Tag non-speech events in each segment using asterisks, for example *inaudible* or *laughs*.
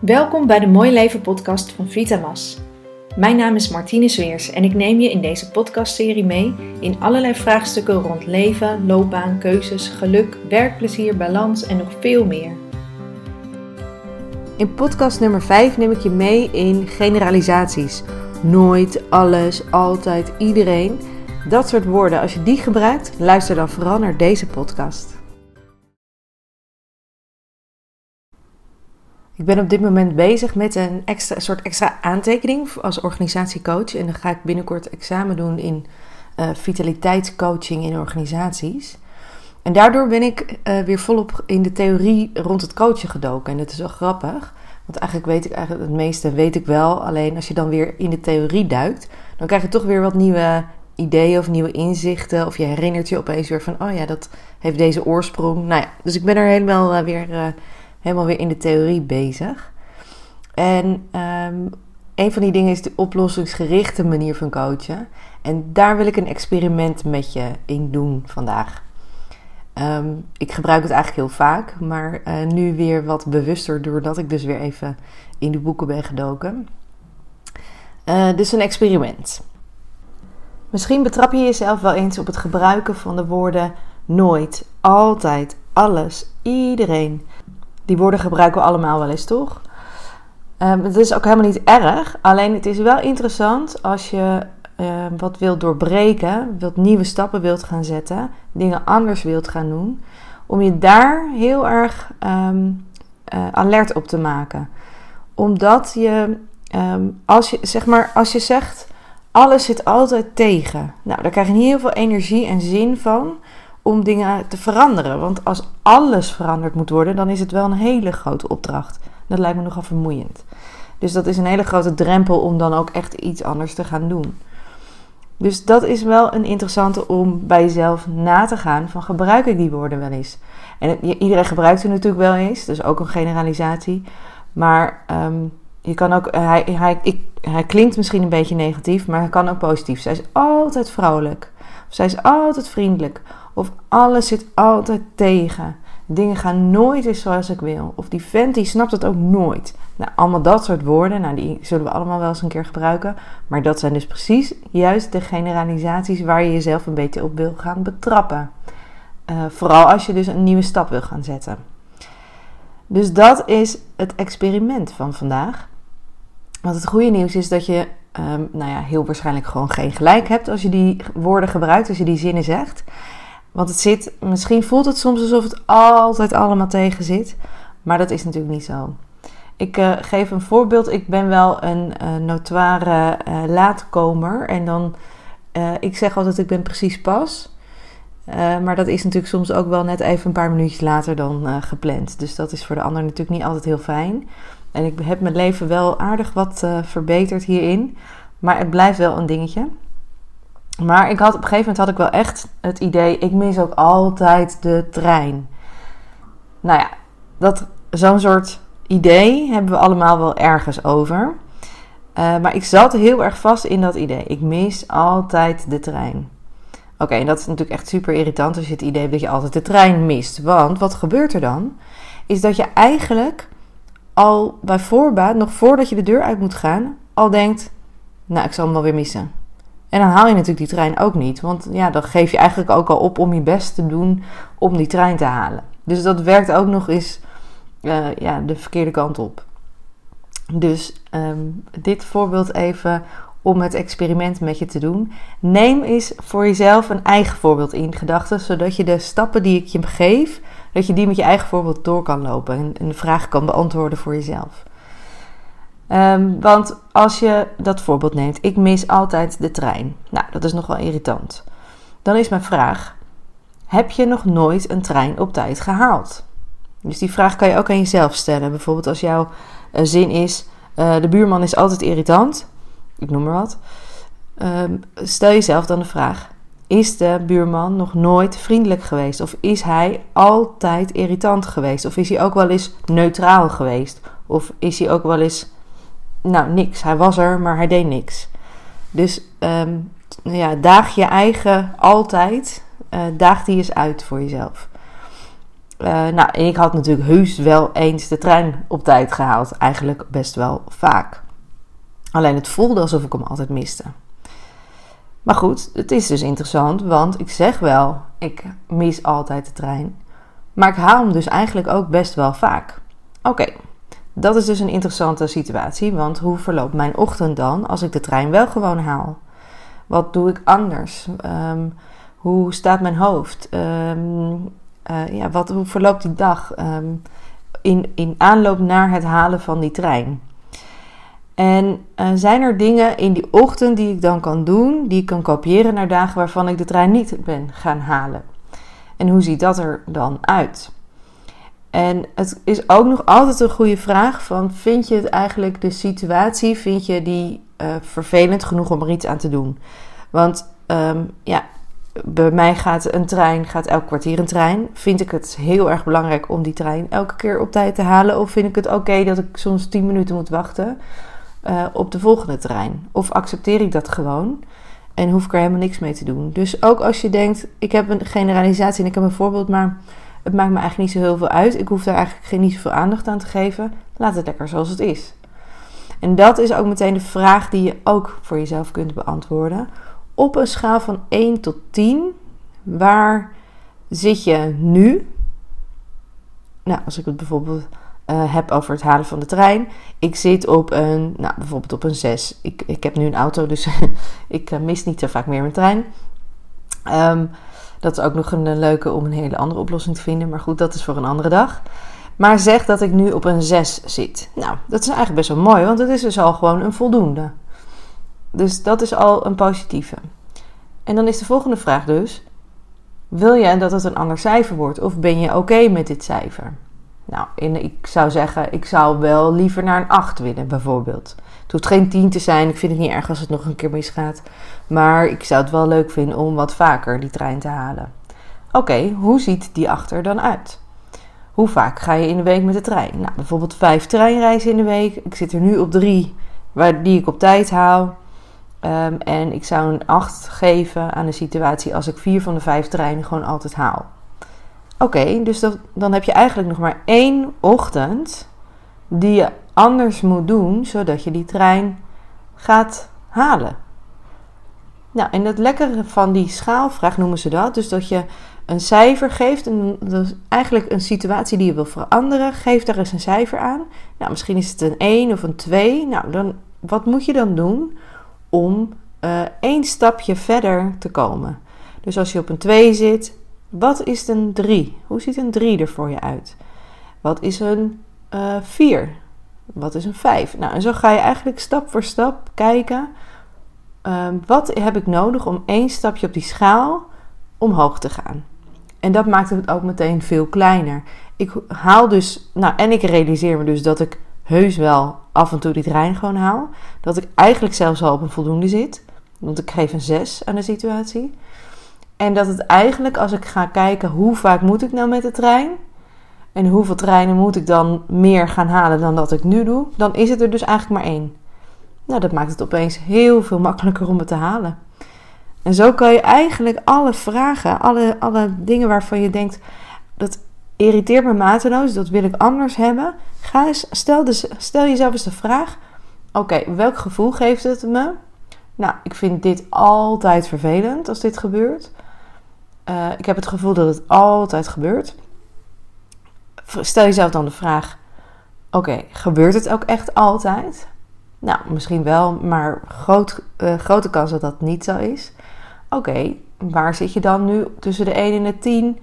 Welkom bij de Mooi Leven podcast van Vitamas. Mijn naam is Martine Zweers en ik neem je in deze podcastserie mee in allerlei vraagstukken rond leven, loopbaan, keuzes, geluk, werkplezier, balans en nog veel meer. In podcast nummer 5 neem ik je mee in generalisaties. Nooit, alles, altijd, iedereen. Dat soort woorden, als je die gebruikt, luister dan vooral naar deze podcast. Ik ben op dit moment bezig met een extra, soort extra aantekening als organisatiecoach. En dan ga ik binnenkort examen doen in uh, vitaliteitscoaching in organisaties. En daardoor ben ik uh, weer volop in de theorie rond het coachen gedoken. En dat is wel grappig. Want eigenlijk weet ik eigenlijk het meeste weet ik wel. Alleen als je dan weer in de theorie duikt, dan krijg je toch weer wat nieuwe ideeën of nieuwe inzichten. Of je herinnert je opeens weer van, oh ja, dat heeft deze oorsprong. Nou ja, dus ik ben er helemaal uh, weer helemaal weer in de theorie bezig. En um, een van die dingen is de oplossingsgerichte manier van coachen. En daar wil ik een experiment met je in doen vandaag. Um, ik gebruik het eigenlijk heel vaak, maar uh, nu weer wat bewuster doordat ik dus weer even in de boeken ben gedoken. Uh, dus een experiment. Misschien betrap je jezelf wel eens op het gebruiken van de woorden nooit, altijd, alles, iedereen. Die woorden gebruiken we allemaal wel eens, toch? Um, het is ook helemaal niet erg. Alleen het is wel interessant als je uh, wat wilt doorbreken, wilt nieuwe stappen wilt gaan zetten, dingen anders wilt gaan doen, om je daar heel erg um, uh, alert op te maken. Omdat je, als je, zeg maar, als je zegt, alles zit altijd tegen. Nou, daar krijg je heel veel energie en zin van om dingen te veranderen. Want als alles veranderd moet worden, dan is het wel een hele grote opdracht. Dat lijkt me nogal vermoeiend. Dus dat is een hele grote drempel om dan ook echt iets anders te gaan doen. Dus dat is wel een interessante om bij jezelf na te gaan van gebruik ik die woorden wel eens. En iedereen gebruikt ze natuurlijk wel eens, dus ook een generalisatie. Maar um, je kan ook, hij, hij, ik, hij klinkt misschien een beetje negatief, maar hij kan ook positief. Zij is altijd vrolijk. Of zij is altijd vriendelijk. Of alles zit altijd tegen. Dingen gaan nooit eens zoals ik wil. Of die vent die snapt het ook nooit. Nou, allemaal dat soort woorden. Nou, die zullen we allemaal wel eens een keer gebruiken. Maar dat zijn dus precies juist de generalisaties waar je jezelf een beetje op wil gaan betrappen. Uh, vooral als je dus een nieuwe stap wil gaan zetten. Dus dat is het experiment van vandaag. Want het goede nieuws is dat je, um, nou ja, heel waarschijnlijk gewoon geen gelijk hebt als je die woorden gebruikt, als je die zinnen zegt. Want het zit, misschien voelt het soms alsof het altijd allemaal tegen zit. Maar dat is natuurlijk niet zo. Ik uh, geef een voorbeeld. Ik ben wel een uh, notoire uh, laatkomer. En dan, ik zeg altijd ik ben precies pas. maar dat is natuurlijk soms ook wel net even een paar minuutjes later dan gepland. Dus dat is voor de ander natuurlijk niet altijd heel fijn. En ik heb mijn leven wel aardig wat verbeterd hierin. Maar het blijft wel een dingetje. Maar ik had, op een gegeven moment had ik wel echt het idee, ik mis ook altijd de trein. Nou ja, dat, zo'n soort idee hebben we allemaal wel ergens over. Uh, maar ik zat heel erg vast in dat idee. Ik mis altijd de trein. Oké, en dat is natuurlijk echt super irritant als je het idee hebt dat je altijd de trein mist. Want wat gebeurt er dan? Is dat je eigenlijk al bij voorbaat, nog voordat je de deur uit moet gaan, al denkt: Nou, ik zal hem wel weer missen. En dan haal je natuurlijk die trein ook niet. Want ja, dan geef je eigenlijk ook al op om je best te doen om die trein te halen. Dus dat werkt ook nog eens uh, ja, de verkeerde kant op. Dus um, dit voorbeeld even om het experiment met je te doen. Neem eens voor jezelf een eigen voorbeeld in gedachten, zodat je de stappen die ik je geef, dat je die met je eigen voorbeeld door kan lopen en, en de vraag kan beantwoorden voor jezelf. Um, want als je dat voorbeeld neemt, ik mis altijd de trein. Nou, dat is nogal irritant. Dan is mijn vraag: heb je nog nooit een trein op tijd gehaald? Dus die vraag kan je ook aan jezelf stellen. Bijvoorbeeld als jouw uh, zin is: uh, de buurman is altijd irritant. Ik noem maar wat. Um, stel jezelf dan de vraag: is de buurman nog nooit vriendelijk geweest? Of is hij altijd irritant geweest? Of is hij ook wel eens neutraal geweest? Of is hij ook wel eens nou, niks. Hij was er, maar hij deed niks. Dus um, ja, daag je eigen altijd, uh, daag die eens uit voor jezelf. Uh, nou, en ik had natuurlijk heus wel eens de trein op tijd gehaald. Eigenlijk best wel vaak. Alleen het voelde alsof ik hem altijd miste. Maar goed, het is dus interessant, want ik zeg wel, ik mis altijd de trein. Maar ik haal hem dus eigenlijk ook best wel vaak. Oké, dat is dus een interessante situatie, want hoe verloopt mijn ochtend dan als ik de trein wel gewoon haal? Wat doe ik anders? Ehm, hoe staat mijn hoofd? Ehm, eh, ja, wat, hoe verloopt die dag ehm, in, in aanloop naar het halen van die trein? En uh, zijn er dingen in die ochtend die ik dan kan doen, die ik kan kopiëren naar dagen waarvan ik de trein niet ben gaan halen? En hoe ziet dat er dan uit? En het is ook nog altijd een goede vraag van vind je het eigenlijk de situatie, vind je die uh, vervelend genoeg om er iets aan te doen? Want um, ja, bij mij gaat een trein, gaat elk kwartier een trein. Vind ik het heel erg belangrijk om die trein elke keer op tijd te halen? Of vind ik het oké dat ik soms 10 minuten moet wachten uh, op de volgende trein? Of accepteer ik dat gewoon en hoef ik er helemaal niks mee te doen? Dus ook als je denkt, ik heb een generalisatie en ik heb een voorbeeld, maar het maakt me eigenlijk niet zo heel veel uit. Ik hoef daar eigenlijk geen, niet zoveel aandacht aan te geven. Laat het lekker zoals het is. En dat is ook meteen de vraag die je ook voor jezelf kunt beantwoorden. Op een schaal van 1 tot 10, waar zit je nu? Nou, als ik het bijvoorbeeld uh, heb over het halen van de trein. Ik zit op een, nou, bijvoorbeeld op een 6. Ik, ik heb nu een auto, dus *laughs* ik uh, mis niet zo vaak meer mijn trein. Um, dat is ook nog een leuke om een hele andere oplossing te vinden. Maar goed, dat is voor een andere dag. Maar zeg dat ik nu op een 6 zit. Nou, dat is eigenlijk best wel mooi, want het is dus al gewoon een voldoende. Dus dat is al een positieve. En dan is de volgende vraag dus: wil je dat het een ander cijfer wordt? Of ben je oké met dit cijfer? Nou, ik zou zeggen, ik zou wel liever naar een 8 willen, bijvoorbeeld. Het hoeft geen 10 te zijn. Ik vind het niet erg als het nog een keer misgaat. Maar ik zou het wel leuk vinden om wat vaker die trein te halen. Oké, hoe ziet die achter dan uit? Hoe vaak ga je in de week met de trein? Nou, bijvoorbeeld vijf treinreizen in de week. Ik zit er nu op drie, waar, die ik op tijd haal. Um, en ik zou een 8 geven aan de situatie als ik vier van de vijf treinen gewoon altijd haal. Oké, dus dan heb je eigenlijk nog maar één ochtend die je anders moet doen, zodat je die trein gaat halen. Nou, en het lekkere van die schaalvraag noemen ze dat. Dus dat je een cijfer geeft. En eigenlijk een situatie die je wil veranderen. Geef daar eens een cijfer aan. Nou, misschien is het een 1 of een 2. Nou, dan, wat moet je dan doen om uh, één stapje verder te komen? Dus als je op een 2 zit, wat is een 3? Hoe ziet een 3 er voor je uit? Wat is een uh, eh, 4? Wat is een 5? Nou, en zo ga je eigenlijk stap voor stap kijken. Uh, wat heb ik nodig om één stapje op die schaal omhoog te gaan? En dat maakt het ook meteen veel kleiner. Ik haal dus, nou, en ik realiseer me dus dat ik heus wel af en toe die trein gewoon haal. Dat ik eigenlijk zelfs al op een voldoende zit. Want ik geef een 6 aan de situatie. En dat het eigenlijk, als ik ga kijken hoe vaak moet ik nou met de trein, en hoeveel treinen moet ik dan meer gaan halen dan dat ik nu doe, dan is het er dus eigenlijk maar één. Nou, dat maakt het opeens heel veel makkelijker om het te halen. En zo kan je eigenlijk alle vragen, alle, alle dingen waarvan je denkt, dat irriteert me mateloos, dat wil ik anders hebben. Ga eens, stel, dus, stel jezelf eens de vraag, oké, welk gevoel geeft het me? Nou, ik vind dit altijd vervelend als dit gebeurt. Uh, ik heb het gevoel dat het altijd gebeurt stel jezelf dan de vraag: oké, gebeurt het ook echt altijd? Nou, misschien wel, maar groot, uh, grote kans dat dat niet zo is. Oké, waar zit je dan nu tussen de 1 en de 10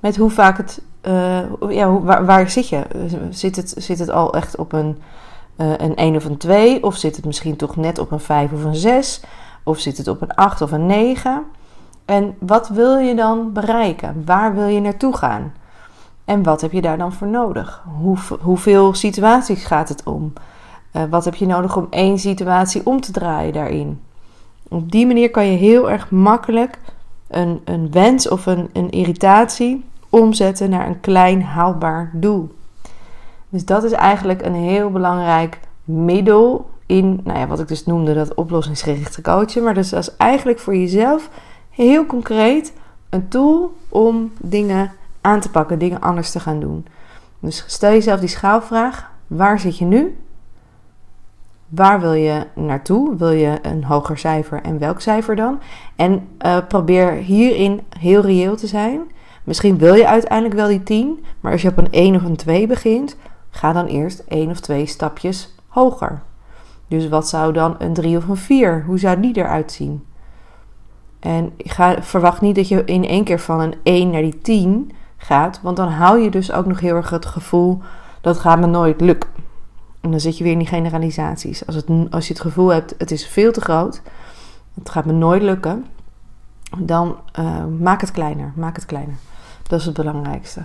met hoe vaak het. Uh, ja, waar, waar, zit je? Zit het, zit het al echt op een, uh, een 1 of een 2? Of zit het misschien toch net op een 5 of een 6? Of zit het op een 8 of een 9? En wat wil je dan bereiken? Waar wil je naartoe gaan? En wat heb je daar dan voor nodig? Hoe, hoeveel situaties gaat het om? Uh, wat heb je nodig om één situatie om te draaien daarin? Op die manier kan je heel erg makkelijk een, een wens of een, een irritatie omzetten naar een klein haalbaar doel. Dus dat is eigenlijk een heel belangrijk middel in, nou ja, wat ik dus noemde, dat oplossingsgerichte coachen. Maar dus dat is eigenlijk voor jezelf heel concreet een tool om dingen aan te pakken, dingen anders te gaan doen. Dus stel jezelf die schaalvraag: waar zit je nu? Waar wil je naartoe? Wil je een hoger cijfer en welk cijfer dan? En uh, probeer hierin heel reëel te zijn. Misschien wil je uiteindelijk wel die 10, maar als je op een 1 of een 2 begint, ga dan eerst één of twee stapjes hoger. Dus wat zou dan een 3 of een 4? Hoe zou die eruit zien? En ga, verwacht niet dat je in één keer van een 1 naar die 10 gaat, want dan hou je dus ook nog heel erg het gevoel dat gaat me nooit lukken. En dan zit je weer in die generalisaties. Als, het, als je het gevoel hebt, het is veel te groot, het gaat me nooit lukken, dan uh, maak het kleiner. Maak het kleiner. Dat is het belangrijkste.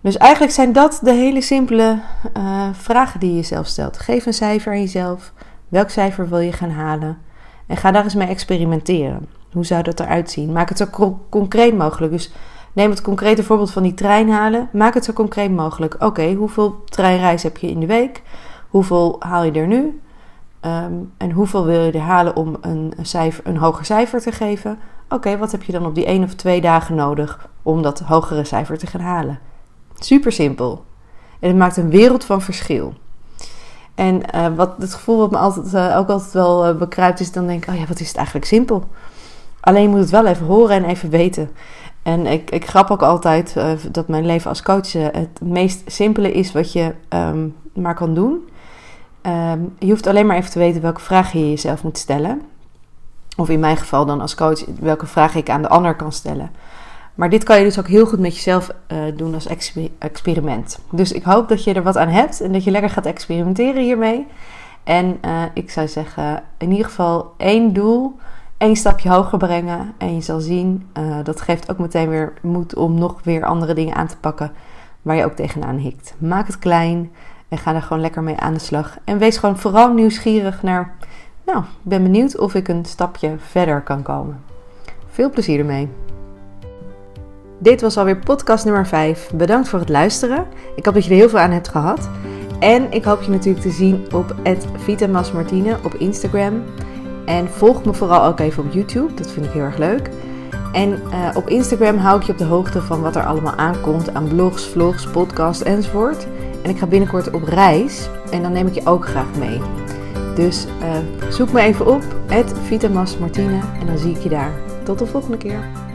Dus eigenlijk zijn dat de hele simpele uh, vragen die je jezelf stelt. Geef een cijfer aan jezelf. Welk cijfer wil je gaan halen? En ga daar eens mee experimenteren. Hoe zou dat eruit zien? Maak het zo concreet mogelijk. Dus neem het concrete voorbeeld van die trein halen. Maak het zo concreet mogelijk. Oké, hoeveel treinreis heb je in de week? Hoeveel haal je er nu? Um, en hoeveel wil je er halen om een, cijfer, een hoger cijfer te geven? Oké, wat heb je dan op die één of twee dagen nodig om dat hogere cijfer te gaan halen? Super simpel. En het maakt een wereld van verschil. En uh, wat het gevoel wat me altijd, uh, ook altijd wel uh, bekruipt is, dan denk ik, oh ja, wat is het eigenlijk simpel. Alleen je moet het wel even horen en even weten. En ik, ik grap ook altijd dat mijn leven als coach het meest simpele is wat je um, maar kan doen. Um, je hoeft alleen maar even te weten welke vragen je jezelf moet stellen. Of in mijn geval dan als coach welke vraag ik aan de ander kan stellen. Maar dit kan je dus ook heel goed met jezelf uh, doen als experiment. Dus ik hoop dat je er wat aan hebt en dat je lekker gaat experimenteren hiermee. En ik zou zeggen, in ieder geval één doel, één stapje hoger brengen. En je zal zien, uh, dat geeft ook meteen weer moed om nog weer andere dingen aan te pakken waar je ook tegenaan hikt. Maak het klein en ga er gewoon lekker mee aan de slag. En wees gewoon vooral nieuwsgierig naar, nou, ik ben benieuwd of ik een stapje verder kan komen. Veel plezier ermee. Dit was alweer podcast nummer 5. Bedankt voor het luisteren. Ik hoop dat je er heel veel aan hebt gehad. En ik hoop je natuurlijk te zien op @vitamasmartine op Instagram. En volg me vooral ook even op YouTube. Dat vind ik heel erg leuk. En uh, op Instagram hou ik je op de hoogte van wat er allemaal aankomt aan blogs, vlogs, podcasts enzovoort. En ik ga binnenkort op reis. En dan neem ik je ook graag mee. Dus uh, zoek me even op, Vitamasmartine. En dan zie ik je daar. Tot de volgende keer.